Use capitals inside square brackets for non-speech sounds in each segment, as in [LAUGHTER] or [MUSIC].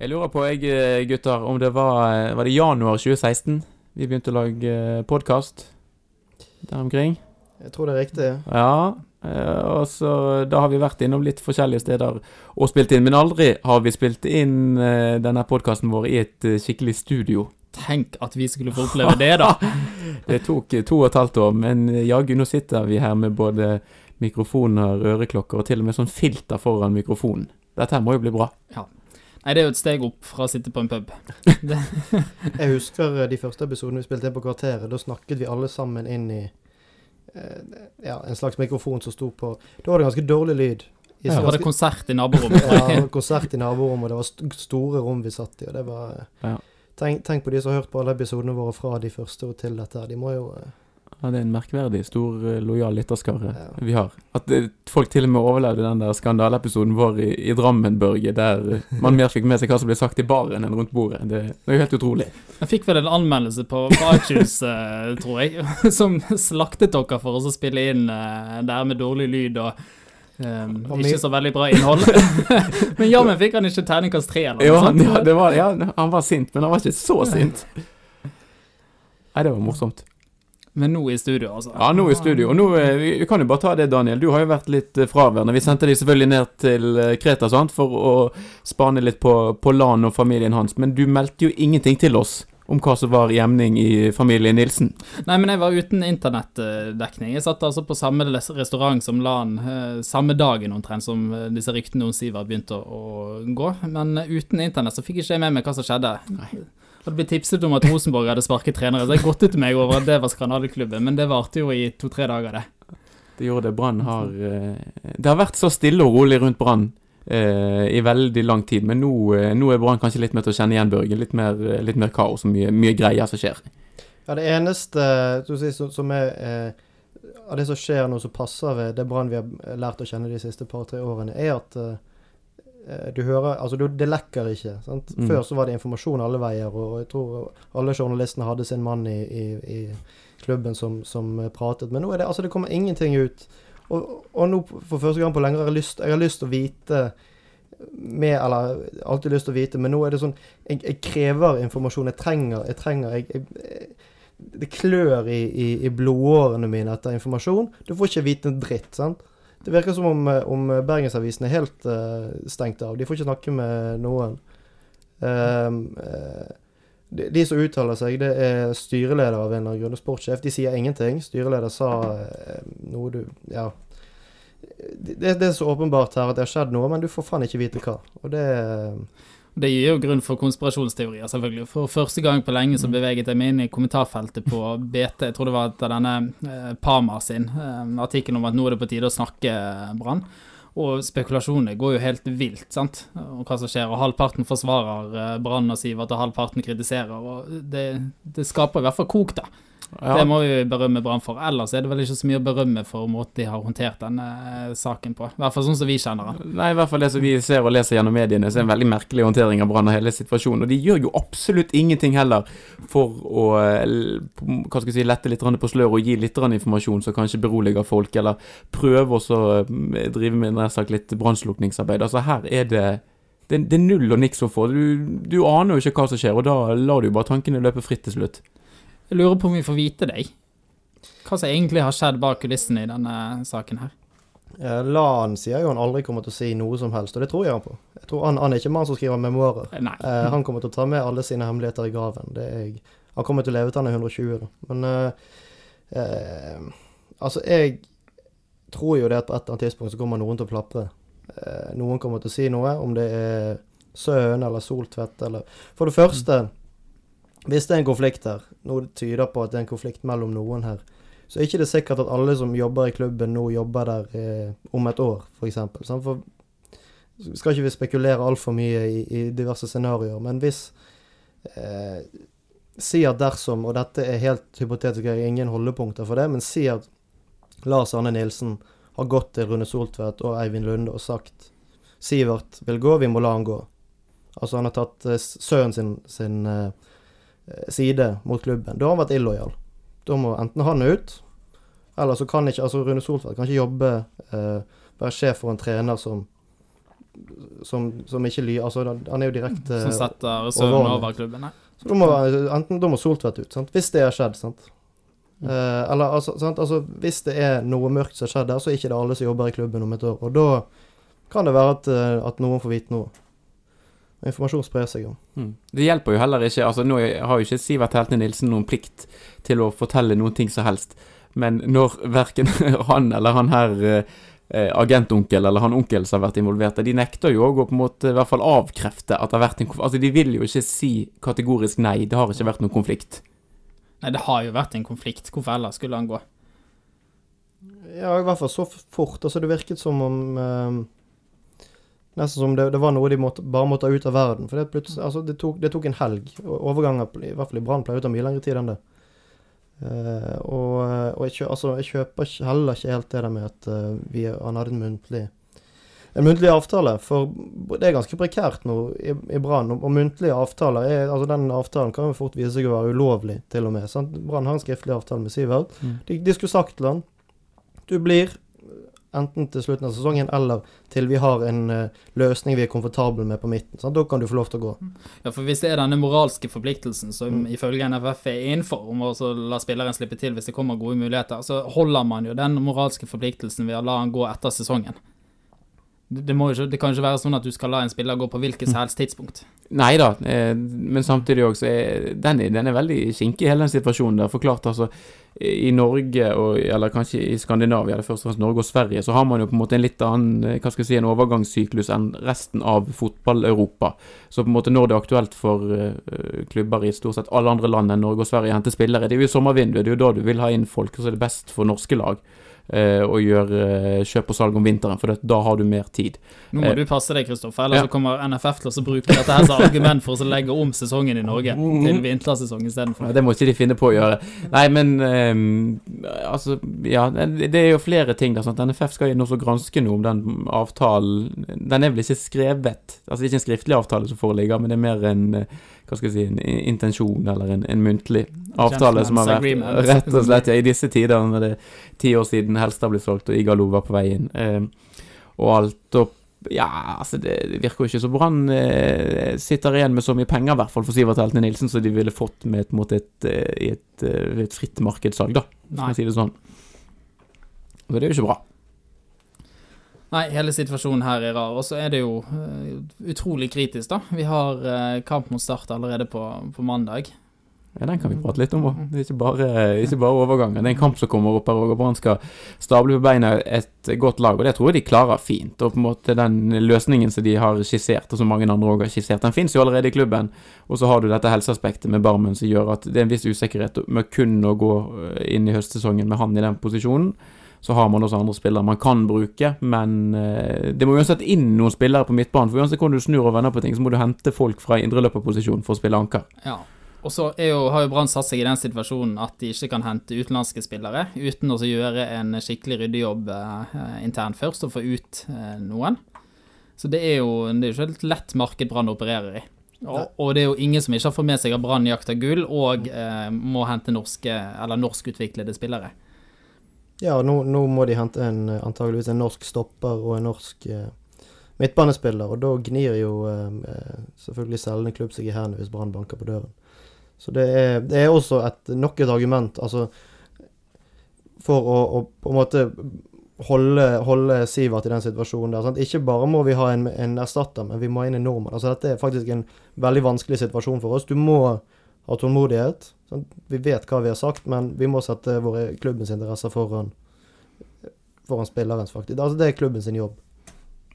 Jeg lurer på, jeg, eh, gutter, om det var, eh, var det januar 2016 vi begynte å lage podkast der omkring? Jeg tror det er riktig. Ja. eh, Og så Da har vi vært innom litt forskjellige steder og spilt inn, men aldri har vi spilt inn eh, denne podkasten vår i et eh, skikkelig studio. Tenk at vi skulle få oppleve det, da. [LAUGHS] Det tok eh, to og et halvt år, men eh, jaggu, nå sitter vi her med både mikrofoner, øreklokker og til og med sånn filter foran mikrofonen. Dette her må jo bli bra. Nei, det er jo et steg opp fra å sitte på en pub. [LAUGHS] Jeg husker eh, de første episodene vi spilte inn på Kvarteret. Da snakket vi alle sammen inn i eh, ja, en slags mikrofon som sto på Da var det ganske dårlig lyd. I ganske... var det konsert i [LAUGHS] naborommet. ja, konsert i naborommet, og det var st store rom vi satt i. og det var... Ja. Tenk, tenk på de som har hørt på alle episodene våre fra de første og til dette. De må jo eh, Ja, det er en merkverdig stor, eh, lojal lytterskare Ja. vi har. At eh, folk til og med overlevde den der skandaleepisoden vår i, i Drammen, Børge, der eh, man mer fikk med seg hva som ble sagt i baren enn rundt bordet. Det, det er jo helt utrolig. Jeg fikk vel en anmeldelse på, på iTunes, tror jeg, [LAUGHS] som slaktet dere for å spille inn der med dårlig lyd og Um, ikke så veldig bra innhold. [LAUGHS] men jammen fikk han ikke terningkast tre eller Jo, noe han, sånt. ja, det var, ja, han var sint, men han var ikke så sint. [LAUGHS] Nei, det var morsomt. Men nå i studio, altså. Ja, nå i studio. Og nå, eh, vi, vi kan jo bare ta det, Daniel. Du har jo vært litt eh, fraværende. Vi sendte deg selvfølgelig ned til eh, Kreta sant, for å spane litt på, på Lan og familien hans, men du meldte jo ingenting til oss om hva som var gjemning i familien Nilsen. Nei, men jeg var uten internettdekning. Jeg satt altså på samme restaurant som LAN samme dagen omtrent som disse ryktene om Sivert begynte å, å gå. Men uten internett så fikk jeg ikke med meg hva som skjedde. Hadde blitt tipset om at Rosenborg hadde sparket trenere, så jeg godtet meg over at det var skandaleklubben, men det varte jo i to-tre dager, det. Det gjorde det. Brann har eh, Det har vært så stille og rolig rundt Brann eh, i veldig lang tid, men nå, eh, nå er Brann kanskje litt mer til å kjenne igjen Børge. Litt mer, litt mer kaos og mye, mye greier som skjer. Ja, det eneste du sier, som, som er eh, av det som skjer nå som passer ved det Brann vi har lært å kjenne de siste par-tre årene, er at eh, du hører Altså, du, det lekker ikke. Sant? Mm. Før så var det informasjon alle veier, og jeg tror alle journalistene hadde sin mann i, i, i klubben som, som pratet. Men nå er det altså det kommer ingenting ut. Og, og nå for første gang på lenge har jeg lyst, jeg har lyst til å vite med, eller alltid lyst til å vite, men nå er det sånn Jeg, jeg krever informasjon. Jeg trenger, jeg trenger jeg, jeg, det klør i, i, i blodårene mine etter informasjon. Du får ikke vite en dritt. sant? Det virker som om, eh, om Bergensavisen er helt uh, stengt av. De får ikke snakke med noen. Um, de, de som uttaler seg, det er styreleder av en eller annen grunn, sportssjef. De sier ingenting. Styreleder sa uh, noe du Ja. Det, det er så åpenbart her at det har skjedd noe, men du får faen ikke vite hva. Og det Det gir jo grunn for konspirasjonsteorier, selvfølgelig. For første gang på lenge så Mm. beveget jeg meg inn i kommentarfeltet på BT. Jeg tror det var etter denne eh, Parmar sin eh, om at nå er det på tide å snakke eh, Brann. Og spekulasjonene går jo helt vilt, sant, om hva som skjer. Og halvparten forsvarer eh, Brann og Sivert, og halvparten kritiserer. Og det, det skaper i hvert fall kok, da. Ja. Det må vi berømme Brann for. Ellers er det vel ikke så mye å berømme for måten de har håndtert denne eh, saken på. I hvert fall sånn som vi kjenner den. Nei, i hvert fall det som vi ser og leser gjennom mediene, så er det en veldig merkelig håndtering av Brann og hele situasjonen. Og de gjør jo absolutt ingenting heller for å eh, hva skal jeg si, lette litt på sløret og gi litt informasjon som kanskje beroliger folk, eller prøve å eh, drive med nær sagt litt brannslukningsarbeid. Altså her er det det, det er null og niks å få. Du, du aner jo ikke hva som skjer, og da lar du jo bare tankene løpe fritt til slutt. Jeg lurer på om vi får vite deg. Hva som egentlig har skjedd bak kulissene i denne saken her. eh, Lan sier jo han aldri kommer til å si noe som helst, og det tror jeg han på. Jeg tror Han, han er ikke mann som skriver memoarer. Eh, Nei. Eh, han kommer til å ta med alle sine hemmeligheter i graven. Det er jeg. Han kommer til å leve til han er 120, da. Men eh, eh, Altså, jeg tror jo det at på et eller annet tidspunkt så kommer noen til å plapre. Noen kommer til å si noe, om det er Søen eller Soltvedt eller For det første, hvis det er en konflikt her, noe tyder på at det er en konflikt mellom noen her, så er ikke det sikkert at alle som jobber i klubben nå jobber der eh, om et år, f.eks. For, for skal ikke vi spekulere altfor mye i, i diverse scenarioer, men hvis eh, Si at dersom, og dette er helt hypotetisk, jeg har ingen holdepunkter for det, men si at Lars Arne Nilsen har gått til Rune Soltvedt og Eivind Lunde og sagt Sivert vil gå, vi må la han gå. Altså han har tatt eh, sønnen sin, sin eh, side mot klubben. Da har han vært illojal. Da må enten han ut, eller så kan ikke altså Rune Solfeldt kan ikke jobbe, eh, være sjef for en trener som som, som ikke lyver Altså, han er jo direkte Som setter søvn over klubben. Nei. Så da må, enten da må Soltvedt ut, sant? hvis det har skjedd. sant? Mm. Eh, eller altså, sant? altså, hvis det er noe mørkt som har skjedd der, så er det ikke alle som jobber i klubben om et år. Og da kan det være at, eh, at noen får vite noe. Informasjon sprer seg jo. Mm. Det hjelper jo heller ikke Altså Nå har jo ikke Sivert Heltne Nilsen noen plikt til å fortelle noen ting som helst, men når verken [LAUGHS] han eller han her eh, eh, agentonkel eller han onkel som har vært involvert, de nekter jo å på en måte i hvert fall avkrefte at det har vært en konflikt. Altså De vil jo ikke si kategorisk nei, det har ikke vært noen konflikt. Nei, det har jo vært en konflikt. Hvorfor ellers skulle han gå? Ja, i hvert fall så fort. Altså, det virket som om eh, Nesten som det, det var noe de måtte, bare måtte ha ut av verden. For det, plutselig, altså, det, tok, det tok en helg. Overganger, i hvert fall i Brann, pleier å ta mye lengre tid enn det. Uh, og og jeg, kjø, altså, jeg kjøper heller ikke helt det der med at uh, vi, han hadde en muntlig en muntlig avtale, for det er ganske prekært nå i, i Brann. Og, og muntlige avtaler er, altså Den avtalen kan jo fort vise seg å være ulovlig, til og med. sant? Brann har en skriftlig avtale med Sivert. Mm. De, de skulle sagt til han Du blir enten til slutten av sesongen eller til vi har en uh, løsning vi er komfortable med på midten. Sant? Da kan du få lov til å gå. Ja, for Hvis det er denne moralske forpliktelsen som Mm. ifølge NFF er innenfor, om å la spilleren slippe til hvis det kommer gode muligheter, så holder man jo den moralske forpliktelsen ved å la han gå etter sesongen. Det, må jo det kan ikke være sånn at du skal la en spiller gå på hvilket som helst tidspunkt. Nei da, eh, men samtidig også den, er- den er veldig kinkig, hele den situasjonen der. Forklart, altså I Norge, og, eller kanskje i Skandinavia, eller først og fremst Norge og Sverige, så har man jo på en måte en litt annen eh, hva skal jeg si, en overgangssyklus enn resten av fotball-Europa. Så på en måte når det er aktuelt for eh, klubber i stort sett alle andre land enn Norge og Sverige å hente spillere, det er jo i sommervinduet, det er jo da du vil ha inn folk, og så er det best for norske lag eh, å gjøre eh, kjøp og salg om vinteren, for det, da har du mer tid. Nå må Eh, du passe deg, Kristoffer, ellers ja. så kommer NFF til å bruke dette her som argument for å legge om sesongen i Norge til [LAUGHS] vintersesong istedenfor. Ja, det må ikke de finne på å gjøre. Nei, men um, altså Ja, det er jo flere ting der. at NFF skal inn og granske noe om den avtalen. Den er vel ikke skrevet Altså det er ikke en skriftlig avtale som foreligger, men det er mer en eh, hva skal jeg si, en intensjon eller en, en muntlig avtale som har vært. Rett og slett, ja, i disse tider når det er ti år siden Helstad ble solgt og Igalo var på vei inn. eh, og alt opp ja, altså det virker jo ikke så Brann eh, sitter igjen med så mye penger, i hvert fall for Sivert Heltene Nilsen, som de ville fått med et, mot et, et, i et, eh, et fritt markedssalg, da, for å si det sånn. Så det er jo ikke bra. Nei, hele situasjonen her er rar. Og så er det jo eh, utrolig kritisk, da. Vi har eh, kamp mot Start allerede på, på mandag. Ja, Den kan vi prate litt om òg. Det er ikke bare, ikke bare overganger. Det er en kamp som kommer opp her òg, Brann skal stable på beina et godt lag, og det tror jeg de klarer fint. Og på en måte den løsningen som de har skissert, og som mange andre òg har skissert, den finnes jo allerede i klubben. Og så har du dette helseaspektet med Barmen som gjør at det er en viss usikkerhet med kun å gå eh, inn i høstsesongen med han i den posisjonen. Så har man også andre spillere man kan bruke, men eh, det må uansett inn noen spillere på midtbanen. For uansett hvordan du snur og vender på ting, så må du hente folk fra indreløperposisjon for å spille anker. Ja. Og så er jo, har jo Brann satt seg i den situasjonen at de ikke kan hente utenlandske spillere uten å gjøre en skikkelig ryddejobb eh, internt først og få ut eh, noen. Så det er jo det er ikke et lett marked Brann opererer i. Og, og det er jo ingen som ikke har fått med seg at Brann jakter gull og eh, må hente norske, eller norskutviklede spillere. Ja, nå, nå må de hente en, eh, antageligvis en norsk stopper og en norsk eh, midtbanespiller, og da gnir jo eh, eh, selvfølgelig selgende klubb seg i hendene hvis Brann banker på døren. Så det er, det er også et, nok et argument, altså for å, å på en måte holde, holde Sivert i den situasjonen der. Sant? Ikke bare må vi ha en, en erstatter, men vi må ha inn en nordmann. Altså Dette er faktisk en veldig vanskelig situasjon for oss. Du må ha tålmodighet. Sant? Vi vet hva vi har sagt, men vi må sette våre klubbens interesser foran, foran spillerens, faktisk. Altså, det er klubbens sin jobb.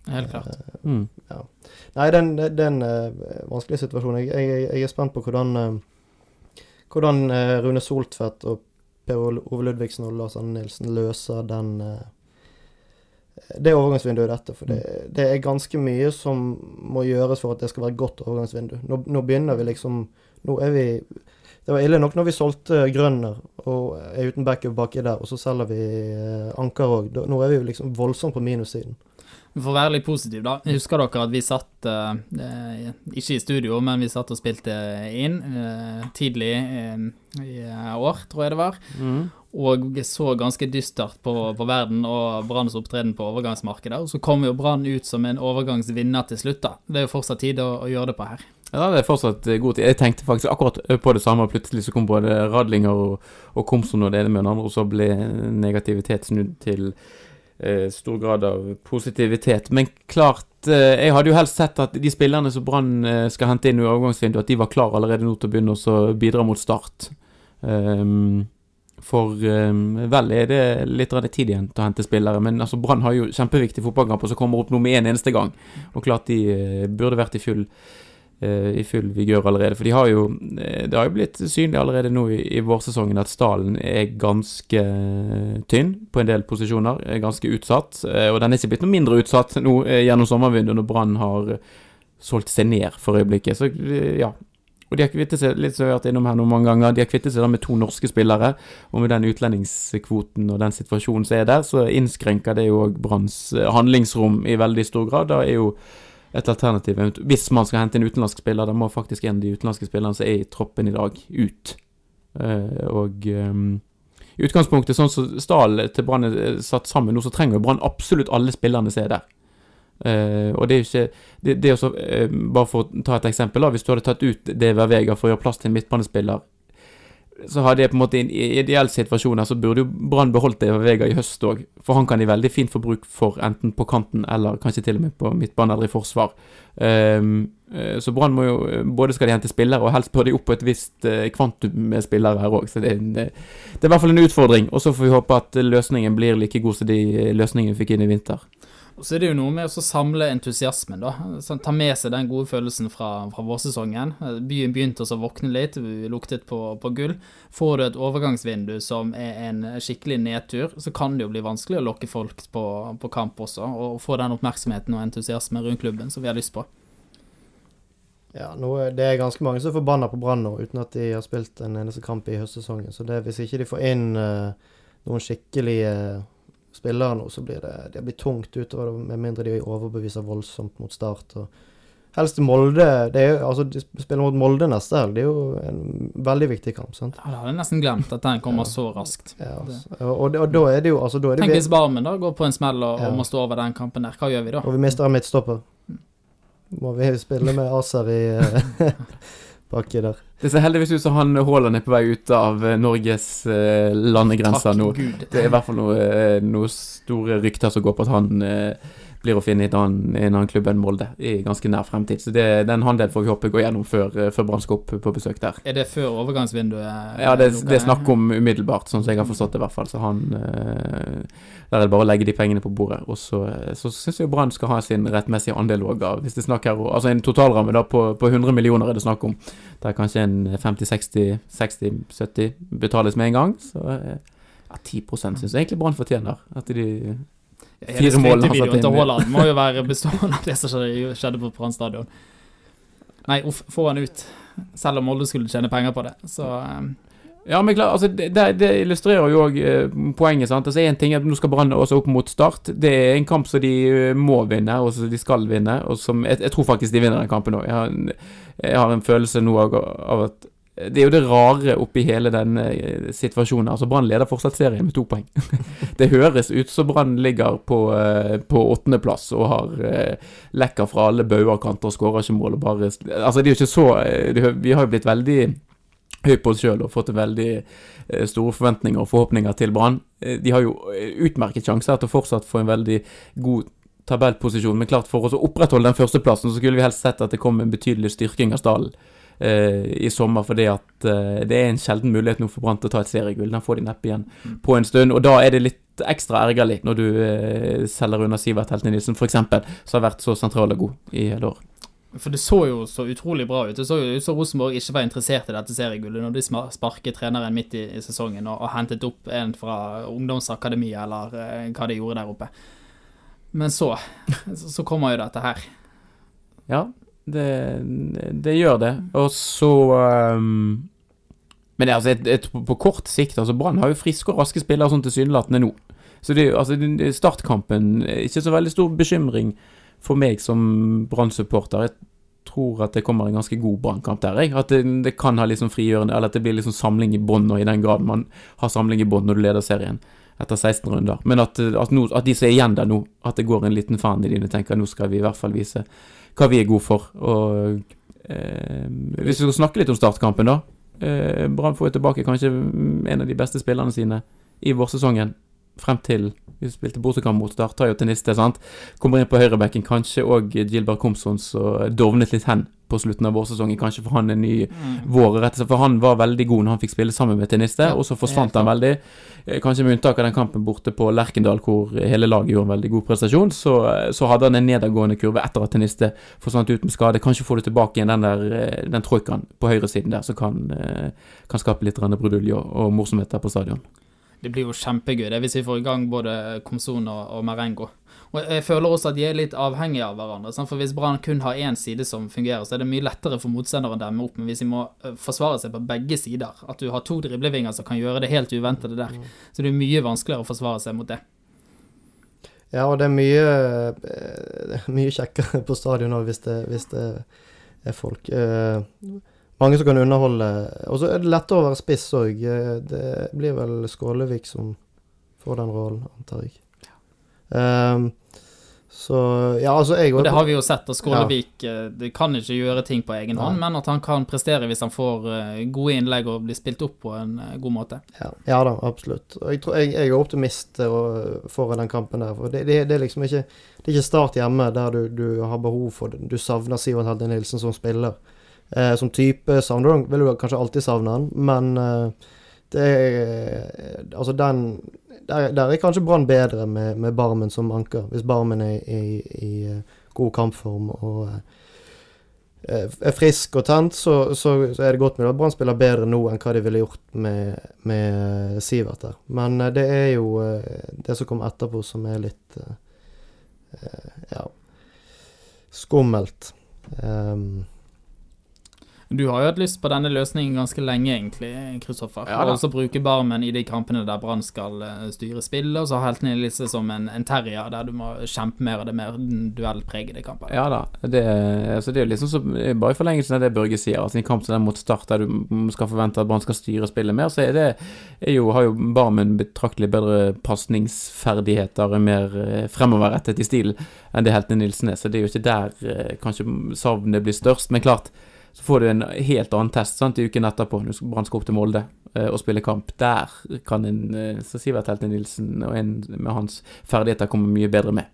Helt klart. Mm. Nei, den, det er en eh, vanskelig situasjon. Jeg, jeg, jeg er spent på hvordan, uh, hvordan uh, Rune Soltvedt og Per Ove Ludvigsen og Lars Anne Nilsen løser den det overgangsvinduet dette. For det, det er ganske mye som må gjøres for at det skal være et godt overgangsvindu. Nå, nå begynner vi liksom Nå er vi Det var ille nok når vi solgte Grønner og er uten backup baki der, og så selger vi eh, Anker òg. Nå er vi jo liksom voldsomt på minussiden. For å være litt positiv, da. Husker dere at vi satt, eh, eh, ikke i studio, men vi satt og spilte inn eh, tidlig eh, i år, tror jeg det var. Mm. Og så ganske dystert på, på verden og Branns opptreden på overgangsmarkedet. Og så kom jo Brann ut som en overgangsvinner til slutt, da. Det er jo fortsatt tid å, å gjøre det på her. Ja, det er fortsatt eh, god tid. Jeg tenkte faktisk akkurat på det samme, og plutselig så kom både Radlinger og, og Komsom og det ene med den andre, og så ble negativitet snudd til eh, stor grad av positivitet. Men klart, eh, jeg hadde jo helst sett at de spillerne som Brann eh, skal hente inn i overgangsvinduet, at de var klar allerede nå til å begynne å bidra mot start. Um, for um, vel er det litt tid igjen til å hente spillere, men altså Brann har jo kjempeviktige fotballkamper som kommer opp nå med en eneste gang. Og klart de uh, burde vært i full, i full vigør allerede. For de har jo uh, Det har jo blitt synlig allerede nå i, vårsesongen at stallen er ganske tynn på en del posisjoner. Er ganske utsatt. og den er ikke blitt noe mindre utsatt nå gjennom sommervinduet når Brann har solgt seg ned for øyeblikket. Så ja, og de har kvittet seg litt så jeg har vært innom her noen mange ganger, de har kvittet seg da med to norske spillere. Og med den utlendingskvoten og den situasjonen som er der, så innskrenker det jo òg Branns eh, handlingsrom i veldig stor grad. Da er jo et alternativ Hvis man skal hente en utenlandsk spiller, da må faktisk en av de utenlandske spillerne som er i troppen i dag, ut. Uh, og um, i utgangspunktet, sånn som stallen til Brann er satt sammen nå, så trenger Brann absolutt alle spillerne som er der. Uh, og det er jo ikke det, det er også, uh, Bare for å ta et eksempel, da, hvis du hadde tatt ut Dever Vega for å gjøre plass til en midtbanespiller, så hadde jeg på en måte en ideell situasjon her, så burde jo Brann beholdt det Vega i høst òg. For han kan de veldig fint få bruk for, enten på kanten eller kanskje til og med på midtbane eller i forsvar. Um, så Brann må jo Både skal de hente spillere, og helst bør de opp på et visst kvantum med spillere her òg. Så det, det, det, er i hvert fall en utfordring. Og så får vi håpe at løsningen blir like god som de løsningene vi fikk inn i vinter. Og så er det jo noe med å samle entusiasmen, da. Sånn, ta med seg den gode følelsen fra, fra vårsesongen. Byen begynte å våkne litt, vi luktet på, på, gull. Får du et overgangsvindu som er en skikkelig nedtur, så kan det jo bli vanskelig å lokke folk på, på kamp også, og få den oppmerksomheten og entusiasmen rundt klubben som vi har lyst på. Ja, noe, det er ganske mange som er forbanna på Brann nå, uten at de har spilt en eneste kamp i høstsesongen. Så det, hvis ikke de får inn uh, noen skikkelige uh, spillere nå, så blir det, det blir tungt utover det, med mindre de overbeviser voldsomt mot start. og Helst Molde det er, altså De spiller mot Molde neste helg. Det er jo en veldig viktig kamp. sant? Ja, da hadde jeg nesten glemt at den kommer ja. så raskt. Ja, altså. og, og, og, da er det jo altså, da er det Tenk hvis Barmen da går på en smell og, ja. og, må stå over den kampen der. Hva gjør vi da? Og vi mister en midtstopper. Mm. Må vi spille med Aser i [LAUGHS] baki der. Det ser heldigvis ut som han Haaland er på vei ut av eh, Norges eh, landegrenser nå. Gud. Det er i hvert fall noen eh, noe store rykter som går på at han eh, blir å finne i en annen, en annen klubb enn Molde i ganske nær fremtid. Så det, den handelen får vi håpe går gjennom før, eh, før Brann skal opp på besøk der. Er det før overgangsvinduet? Ja, det, det er snakk om umiddelbart, sånn som jeg har forstått det i hvert fall. Så han eh, Der er det bare å legge de pengene på bordet. Og så, eh, så syns jeg Brann skal ha sin rettmessige andel òg av Hvis det snakker Altså en totalramme da på, på 100 millioner er det snakk om. Der kanskje en 50-60-60-70 betales med en gang. Så ja, 10 syns jeg egentlig Brann fortjener. At de Fire mål han satt inn. til Haaland må jo være bestående av det som skjedde på Brann stadion. Nei, uff, få han ut. Selv om Molde skulle tjene penger på det, så um. Ja, men klar, altså, det, det illustrerer jo òg eh, poenget. sant? Altså, en ting er at nå skal Brann også opp mot Start. Det er en kamp som de eh, må vinne, og som de skal vinne. og som, jeg, jeg tror faktisk de vinner den kampen òg. Jeg, jeg, har en følelse nå av, av at det er jo det rare oppi hele den eh, situasjonen. Altså Brann leder fortsatt serien med to poeng. [LAUGHS] det høres ut som Brann ligger på, uh, på åttendeplass og har eh, lekker fra alle bauger kanter skårer ikke mål. og bare, altså det er jo ikke så det, Vi har jo blitt veldig høy på oss sjøl og fått veldig store forventninger og forhåpninger til Brann. De har jo utmerket sjanser til å fortsatt få en veldig god tabellposisjon, men klart for oss å opprettholde den førsteplassen, så skulle vi helst sett at det kom en betydelig styrking av stallen eh, i sommer, fordi at eh, det er en sjelden mulighet nå for Brann til å ta et seriegull. Den får de neppe igjen mm. på en stund. Og da er det litt ekstra ergerlig når du eh, selger unna Sivert Helten Nilsen, f.eks., som har vært så sentral og god i hele år. For det så jo så utrolig bra ut. Det så jo ut som Rosenborg ikke var interessert i dette seriegullet når de sparket treneren midt i, i sesongen og, og, hentet opp en fra ungdomsakademiet eller eh, hva de gjorde der oppe. Men så, [LAUGHS] så kommer jo dette her. Ja, det, det gjør det. Og så um, Men altså, et, et, på kort sikt altså Brann har jo friske og raske spillere sånn tilsynelatende nå. Så det, er jo- altså, startkampen er ikke så veldig stor bekymring for meg som Brann-supporter. Jeg tror at det kommer en ganske god Brannkamp der. Jeg. At det, det kan ha liksom frigjørende, eller at det blir liksom samling i bånn, i den grad man har samling i bånn når du leder serien etter 16 runder. Men at, at, no, at de som er igjen der nå, at det går en liten fan i dine, tenker nå skal vi i hvert fall vise hva vi er gode for. Og eh, hvis vi skal snakke litt om startkampen, da. Eh, Brann får jo tilbake kanskje en av de beste spillerne sine i vårsesongen. Frem til vi spilte bortekamp mot Start, tar jo til Niste, sant. Kommer inn på høyrebekken. Kanskje òg Gilbert Komson som dovnet litt hen på slutten av vårsesongen. Kanskje for han en ny vår, rett og slett. For han var veldig god når han fikk spille sammen med Teniste, Ja, og så forsvant han veldig. Eh, Kanskje med unntak av den kampen borte på Lerkendal, hvor hele laget gjorde en veldig god prestasjon, så, så hadde han en nedadgående kurve etter at Teniste forsvant ut med skade. Kanskje får du tilbake igjen den der eh, den troikaen på høyresiden der, som kan, eh, kan skape litt brudulje og, og morsomheter på stadion. Det blir jo kjempegøy det hvis vi får i gang både Komson og, og Marengo. Og jeg føler også at de er litt avhengige av hverandre. Sant? For Hvis Brann kun har én side som fungerer, så er det mye lettere for motstanderen å demme opp. Men hvis de må eh, forsvare seg på begge sider, at du har to driblevinger som kan gjøre det helt uventede der, så det er mye vanskeligere å forsvare seg mot det. Ja, og det er mye, eh, [LAUGHS] mye kjekkere på stadion òg, hvis, hvis det er folk. Eh, mange som kan underholde. Og så er det lettere å være spiss òg. Det blir vel Skålevik som får den rollen, antar jeg. Um, så ja, altså jeg Og det har vi jo sett, at Skålevik ja. det kan ikke gjøre ting på egen hånd, men at han kan prestere hvis han får eh, gode innlegg og blir spilt opp på en eh, god måte. Ja, ja da, absolutt. Og jeg, tror, jeg, jeg er optimist eh, foran den kampen der. For det, det, det er liksom ikke Det er ikke Start hjemme der du, du har behov for det. Du savner Sivert Helde Nilsen som spiller. Eh, som type savner du vil du kanskje alltid savne han, men eh, det er Altså, den Der, der er kanskje Brann bedre med, med Barmen som anker, hvis Barmen er i, i eh, god kampform og eh, er frisk og tent, så, så, så er det godt med at Brann spiller bedre nå enn hva de ville gjort med, med Sivert der. Men eh, det er jo eh, det som kom etterpå som er litt eh, eh, ja skummelt. Um, Du har jo hatt lyst på denne løsningen ganske lenge, egentlig, Kristoffer. Ja da. og så bruke Barmen i de kampene der Brann skal eh, styre spillet, og så ha helten Elise som en, en terrier der du må kjempe mer, og det er mer duellpregede kampen. Ja da. Det, altså det er jo liksom så, bare i forlengelsen av det Børge sier. Altså en kamp som den mot Start, der du skal forvente at Brann skal styre spillet mer, så er det er jo, har jo Barmen betraktelig bedre pasningsferdigheter mer eh, fremoverrettet i stilen enn det heltene Nilsen er. Så det er jo ikke der eh, kanskje savnet blir størst. Men klart, så får du en helt annen test sant, i uken etterpå, når Brann skal opp til Molde eh, og spille kamp. Der kan en eh, så Sivert Helte Nilsen og en med hans ferdigheter komme mye bedre med.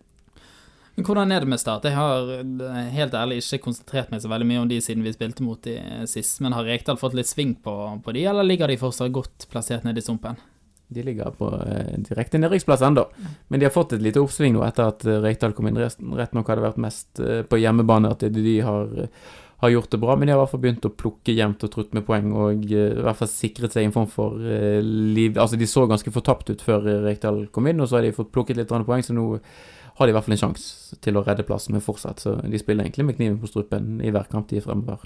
Men Hvordan er det med Start? Jeg har eh, helt ærlig ikke konsentrert meg så veldig mye om de siden vi spilte mot de sist, men har Rekdal fått litt sving på, på de, eller ligger de fortsatt godt plassert nede i sumpen? De ligger på eh, direkte nedrykksplass ennå, men de har fått et lite oppsving nå etter at Rekdal kom inn. Rett nok har det vært mest eh, på hjemmebane at de har, eh, har gjort det bra, men de har i hvert fall begynt å plukke jevnt og trutt med poeng og eh, i hvert fall sikret seg en form for eh, liv Altså, de så ganske fortapt ut før eh, Rekdal kom inn, og så har de fått plukket litt poeng, så nå har de i hvert fall en sjanse til å redde plassen, men fortsatt, så de spiller egentlig med kniven på strupen i hver kamp de er fremover.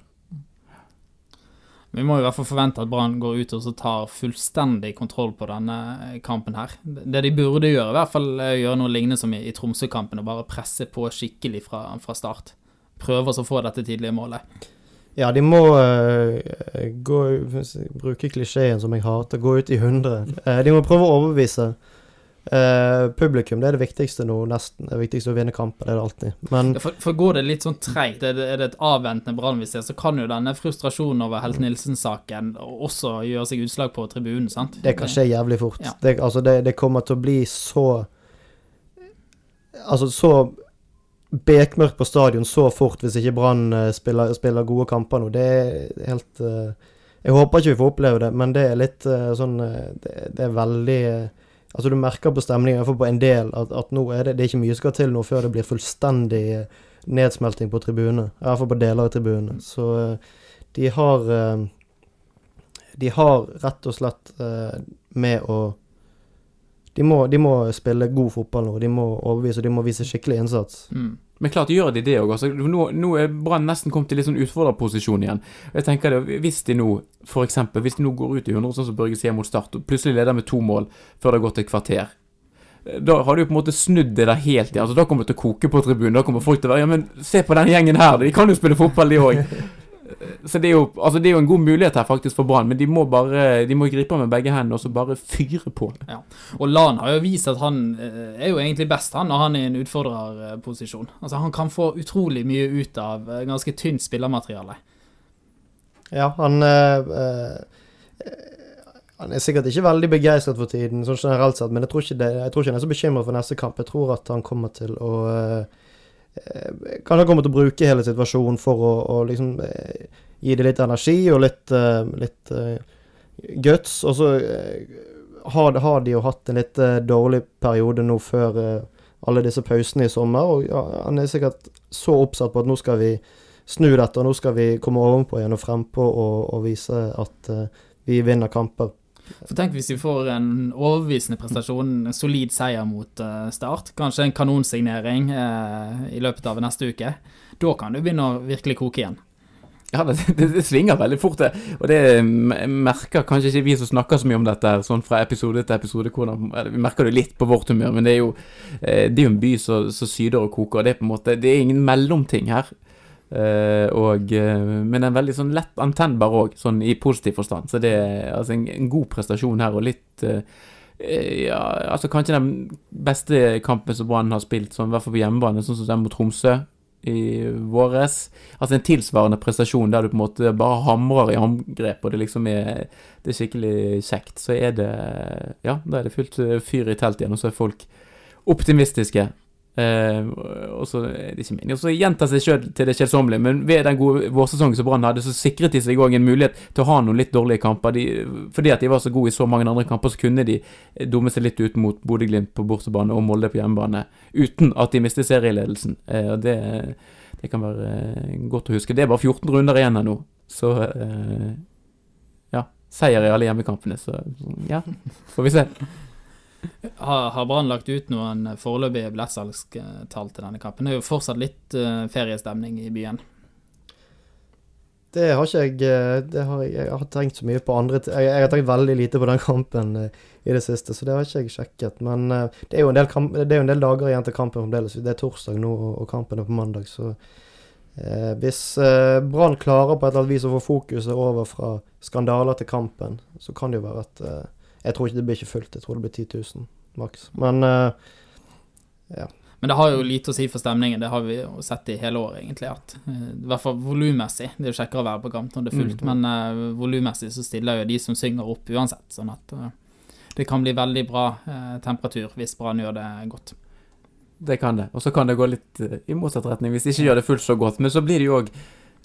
Vi må i hvert fall forvente at Brann går ut og tar fullstendig kontroll på denne kampen her. Det de burde gjøre, i hvert fall gjøre noe lignende som i, i Tromsø-kampen, og bare presse på skikkelig fra, fra start. Prøve å få dette tidlige målet. ja, de må uh, gå Bruke klisjeen som jeg hater, gå ut i hundre. Uh, de må prøve å overbevise uh, publikum. Det er det viktigste nå, nesten. Det viktigste å vinne kampen, det er det alltid. Men For, for går det litt sånn treigt, det- er det et avventende Brann vi ser, så kan jo denne frustrasjonen over Helt Nilsen-saken også gjøre seg utslag på tribunen, sant? Det kan skje jævlig fort. Ja. Det, altså det, det kommer til å bli så Altså så bekmørkt på stadion så fort hvis ikke Brann eh, spiller, spiller gode kamper nå. Det er helt eh, Jeg håper ikke vi får oppleve det, men det er litt eh, sånn det, det er veldig Altså Du merker på stemningen, iallfall på en del, at, at nå er det, det er ikke mye skal til nå før det blir fullstendig nedsmelting på tribunene. Iallfall på deler av tribunene. Så eh, de har De har rett og slett med å de må, de må spille god fotball nå. De må overbevise, og de må vise skikkelig innsats. Mm. Men klart gjør de det òg. Altså, nå, nå er Brann nesten kommet til litt sånn utfordrerposisjon igjen. Jeg tenker det, Hvis de nå for eksempel, hvis de nå går ut i 100, sånn som Børge sier mot Start, og plutselig leder med to mål før det har gått et kvarter da har du på en måte snudd det der helt igjen. Altså, da kommer det til å koke på tribunen. Da kommer folk til å være Ja, men se på den gjengen her, de kan jo spille fotball, de òg. Så det er, jo, altså det er jo en god mulighet her faktisk for Brann, men de må bare De må gripe med begge hendene og så bare fyre på. Og Lan har jo vist at han eh, er jo egentlig best han når han er i en utfordrerposisjon. Altså Han kan få utrolig mye ut av eh, ganske tynt spillermateriale. Ja, han eh, eh, Han er sikkert ikke veldig begeistret for tiden, sånn generelt sett, men jeg tror ikke, det, jeg tror ikke han er så bekymret for neste kamp. Jeg tror at han kommer til å eh, Kanskje han kommer til å bruke hele situasjonen for å, å liksom eh, gi det litt energi og litt, eh, litt eh, guts. Og så eh, har, har de jo hatt en litt eh, dårlig periode nå før eh, alle disse pausene i sommer, og ja, han er sikkert så oppsatt på at nå skal vi snu dette, og nå skal vi komme ovenpå igjen og frempå og, og vise at eh, vi vinner kamper. For Tenk hvis vi får en overbevisende prestasjon, en solid seier mot eh, Start. Kanskje en kanonsignering eh, i løpet av neste uke. Da kan du begynne å virkelig koke igjen. Ja, det, [LAUGHS] det, det svinger veldig fort, det. Og det merker kanskje ikke vi som snakker så mye om dette, sånn fra episode til episode. Hvordan, vi merker det litt på vårt humør, men det er jo, eh, det er jo en by som syder og koker. og Det er på en måte, det er ingen mellomting her. Eh, og, eh, men en veldig sånn lett antennbar òg, sånn i positiv forstand. Så det er altså en, en god prestasjon her, og litt eh, ja, altså Kanskje den beste kampen som Brann har spilt, sånn, i hvert fall på hjemmebane, sånn som den mot Tromsø i våres. Altså en tilsvarende prestasjon der du på en måte bare hamrer i angrep, og det liksom er, det er skikkelig kjekt. Så er det Ja, da er det fullt fyr i teltet igjen, og så er folk optimistiske. Eh, og så gjenta seg sjøl til det kjedsommelige, men ved den gode vårsesongen som Brann hadde, så sikret de seg òg en mulighet til å ha noen litt dårlige kamper. De, fordi at de var så gode i så mange andre kamper, så kunne de dumme seg litt ut mot Bodø-Glimt på bortebane og Molde på hjemmebane, uten at de mistet serieledelsen. Eh, og det, det kan være eh, godt å huske. Det er bare 14 runder igjen her nå, så eh, ja. Seier i alle hjemmekampene, så ja, får vi se. Har, har Brann lagt ut noen foreløpige billettsalgstall til denne kampen? Det er jo fortsatt litt eh, feriestemning i byen. Det har ikke jeg eh, det har jeg, har tenkt så mye på andre jeg, jeg har tenkt veldig lite på den [LAUGHS] kampen eh, i det siste, så det har ikke jeg sjekket. Men eh, det, er jo en del kamp, jo en del dager igjen til kampen fremdeles. Det er torsdag nå, og kampen er på mandag. Så eh, hvis eh, Brann klarer på et eller annet vis å få fokuset over fra skandaler til kampen, så kan det jo være at eh, Jeg tror ikke det blir ikke fullt. Jeg tror det blir 10 000 maks. Men ja. Men det har jo lite å si for stemningen, det har vi jo sett i hele år, egentlig. At, eh, I hvert fall volummessig. Det er jo kjekkere å være på kamp når det er fullt, Mhm. men uh, volummessig så stiller jo de som synger opp uansett. Sånn at uh, det kan bli veldig bra uh, temperatur hvis Brann gjør det godt. Det kan det. Og så kan det gå litt eh, i motsatt retning hvis de ikke gjør det fullt så godt. Men så blir det jo òg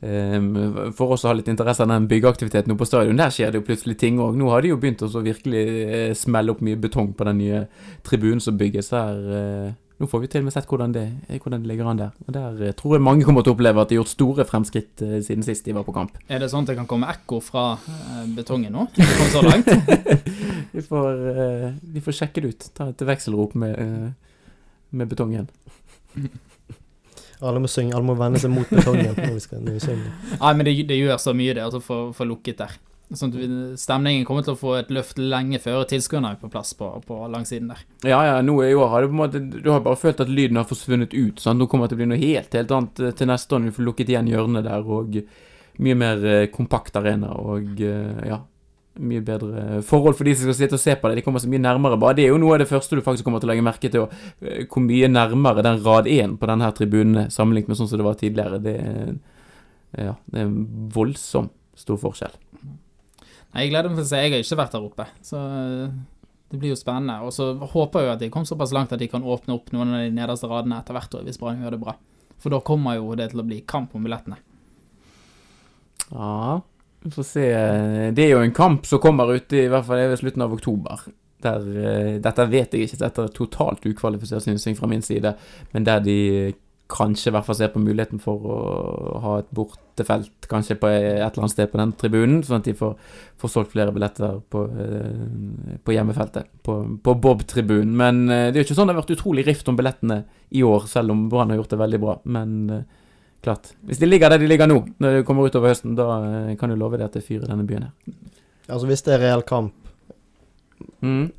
For oss å ha litt interesse av den byggeaktiviteten på stadion, der skjer det jo plutselig ting òg. Nå har de jo begynt å virkelig eh, smelle opp mye betong på den nye tribunen som bygges her. eh, Nå får vi til og med sett hvordan det, hvordan det ligger an der. Og der eh, tror jeg mange kommer til å oppleve at de har gjort store fremskritt siden sist de var på kamp. Er det sånn at det kan komme ekko fra betongen nå? Det kom så langt. [LAUGHS] Vi får, vi får sjekke det ut. Ta et vekselrop med, med betongen. [LAUGHS] alle må synge, alle må vende seg mot betongen når vi, skal, når vi synger. [LAUGHS] Nei, men det, det gjør så mye det å få få lukket der. Sånn at vi, stemningen kommer til å få et løft lenge før tilskuerne er på plass på, på langsiden der. Ja, ja, nå i år har det på en måte Du har bare følt at lyden har forsvunnet ut. Sant? Nå kommer det til å bli noe helt, helt annet eh, til neste år når vi får lukket igjen hjørnet der, og mye mer eh, kompakt arena, og eh, ja Mye bedre forhold for de som skal sitte og se på det. De kommer så mye nærmere. Bare det er jo noe av det første du faktisk kommer til å legge merke til, og, eh, hvor mye nærmere den rad 1 på denne tribunen sammenlignet med sånn som det var tidligere. Det er, ja, det er en voldsom stor forskjell. Nei, Jeg gleder meg til å se. Jeg har ikke vært der oppe, så eh, det blir jo spennende. Og så håper jeg at de kom såpass langt at de kan åpne opp noen av de nederste radene etter hvert år, hvis Brann gjør det bra. For da kommer jo det til å bli kamp om billettene. Ja, vi får se. Det er jo en kamp som kommer ut i, hvert fall ved slutten av oktober. Der, eh, dette vet jeg ikke, dette er totalt ukvalifisert synsing fra min side, men der de kanskje i hvert fall ser på muligheten for å ha et bortefelt kanskje på et eller annet sted på den tribunen, sånn at de får, får solgt flere billetter på, eh, på hjemmefeltet, på, på Bob-tribunen. Men eh, det er jo ikke sånn det har vært utrolig rift om billettene i år, selv om Brann har gjort det veldig bra. Men klart, hvis de ligger der de ligger nå, når det kommer utover høsten, da eh, kan du love deg at det fyrer denne byen her. Altså Hvis det er reell kamp, Mm.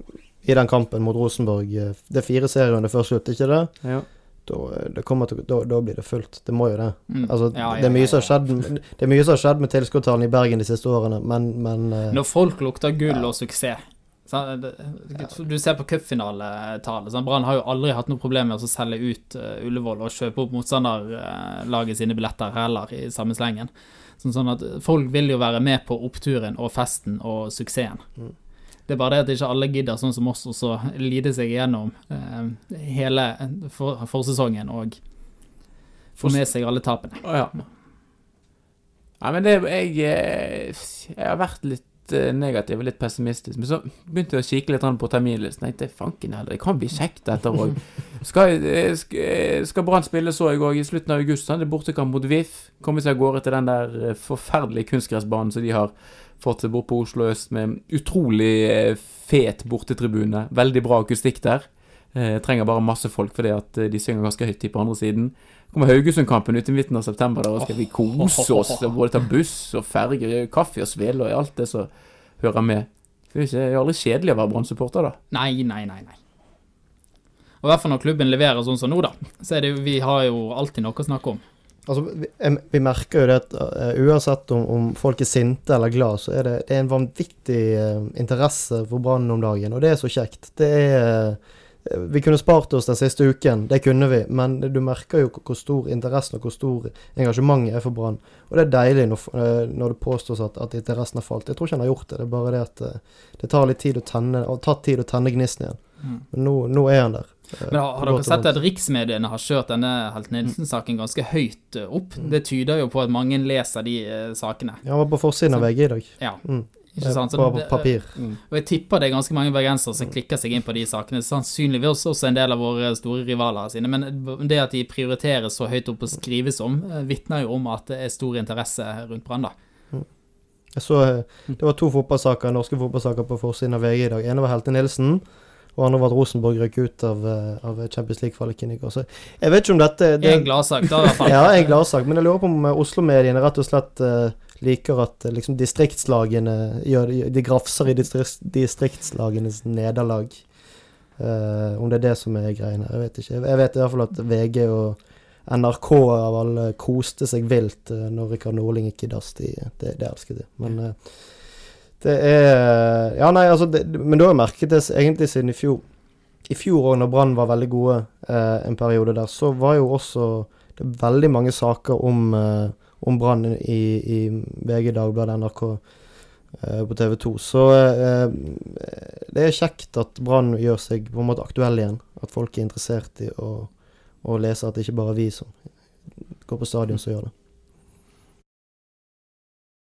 i den kampen mot Rosenborg. eh, Det er fire serierunder før slutt, ikke det? Ja. Da, eh, det til, da, da blir det fullt. Det må jo det. Mm. Altså, Ja, ja, det, er mye ja, som har ja. skjedd, det er mye som har skjedd med tilskuddstallene i Bergen de siste årene, men, men Når folk lukter gull og suksess Du ser på cupfinaletallet. sant? Brann har jo aldri hatt noe problem med å selge ut eh, Ullevål og kjøpe opp motstanderlaget sine billetter heller, i samme slengen. Sånn, sånn at folk vil jo være med på oppturen og festen og suksessen. Mm. Det er bare det at ikke alle gidder, sånn som oss, og så lide seg gjennom eh, hele for, forsesongen og få med seg alle tapene. Å ja. Nei, men det Jeg, eh, jeg har vært litt eh, negativ og litt pessimistisk, men så begynte jeg å kikke litt på terminlisten. Jeg tenkte fanken heller, det kan bli kjekt dette òg. [LAUGHS] Skal, skal, eh, skal Brann spille så jeg òg i slutten av august? Det er bortekamp mot VIF. Komme seg av gårde til den der eh, forferdelige kunstgressbanen som de har fått bort på Oslo øst, med utrolig eh, fet bortetribune. Veldig bra akustikk der. Eh, trenger bare masse folk fordi at eh, de synger ganske høyt på andre siden. Kommer Haugesundkampen ut i midten av september, da skal vi kose oss. og Både ta buss og ferge, kaffe og svele og alt det som hører med. Det er jo aldri kjedelig å være Brann-supporter, da. Nei, nei, nei, nei. Og i hvert fall når klubben leverer sånn som nå, da. Så er det vi har jo alltid noe å snakke om. Altså, vi, vi merker jo det at uh, uansett om, om folk er sinte eller glad, så er det, det er en vanvittig uh, interesse for Brann om dagen, og det er så kjekt. Det er eh, Vi kunne spart oss den siste uken, det kunne vi, men du merker jo hvor- stor interessen og hvor stor engasjementet er for Brann. Og det er deilig når, eh, når det påstås at, at interessen har falt. Jeg tror ikke han har gjort det, det er bare det at eh, det tar litt tid å tenne, har tatt tid å tenne gnisten igjen. Men nå, nå er han der. eh, Men har, har dere sett at riksmediene har kjørt denne Helt Nilsen-saken ganske høyt eh, opp? Det tyder jo på at mange leser de eh, sakene. Ja, han var på forsiden av VG i dag. Ja, Mm. Ikke sant? Så På det- papir. Og jeg tipper det er ganske mange bergensere som klikker seg inn på de sakene. Sannsynligvis også en del av våre store rivaler sine. Men det at de prioriteres så høyt opp og skrives om, eh, vitner jo om at det er stor interesse rundt Brann, da. Jeg så eh, Det var to fotballsaker, norske fotballsaker på forsiden av VG i dag. ene var Helte Nilsen, og andre var at Rosenborg røk ut av, eh, av Champions League-kvaliken i går. Så jeg vet ikke om dette det, En gladsak, da, i hvert fall. [LAUGHS] Ja, en gladsak. Men jeg lurer på om eh, Oslo-mediene rett og slett uh, liker at liksom distriktslagene gjør, De grafser i distrikt, distriktslagenes nederlag. Uh, om det er det som er greiene. Jeg vet ikke. Jeg vet i hvert fall at VG og NRK av alle koste seg vilt uh, når Rikard Norling gikk i dass. De, det, det elsket de. Men eh, det er Ja, nei, altså det, Men da har jeg merket det egentlig siden i fjor. I fjor òg, når Brann var veldig gode eh, en periode der, så var jo også det veldig mange saker om, eh, om Brann i, i VG, Dagbladet, NRK eh, på TV 2. Så eh, det er kjekt at Brann gjør seg på en måte aktuell igjen. At folk er interessert i å, å lese at det ikke bare er vi som går på stadion som gjør det.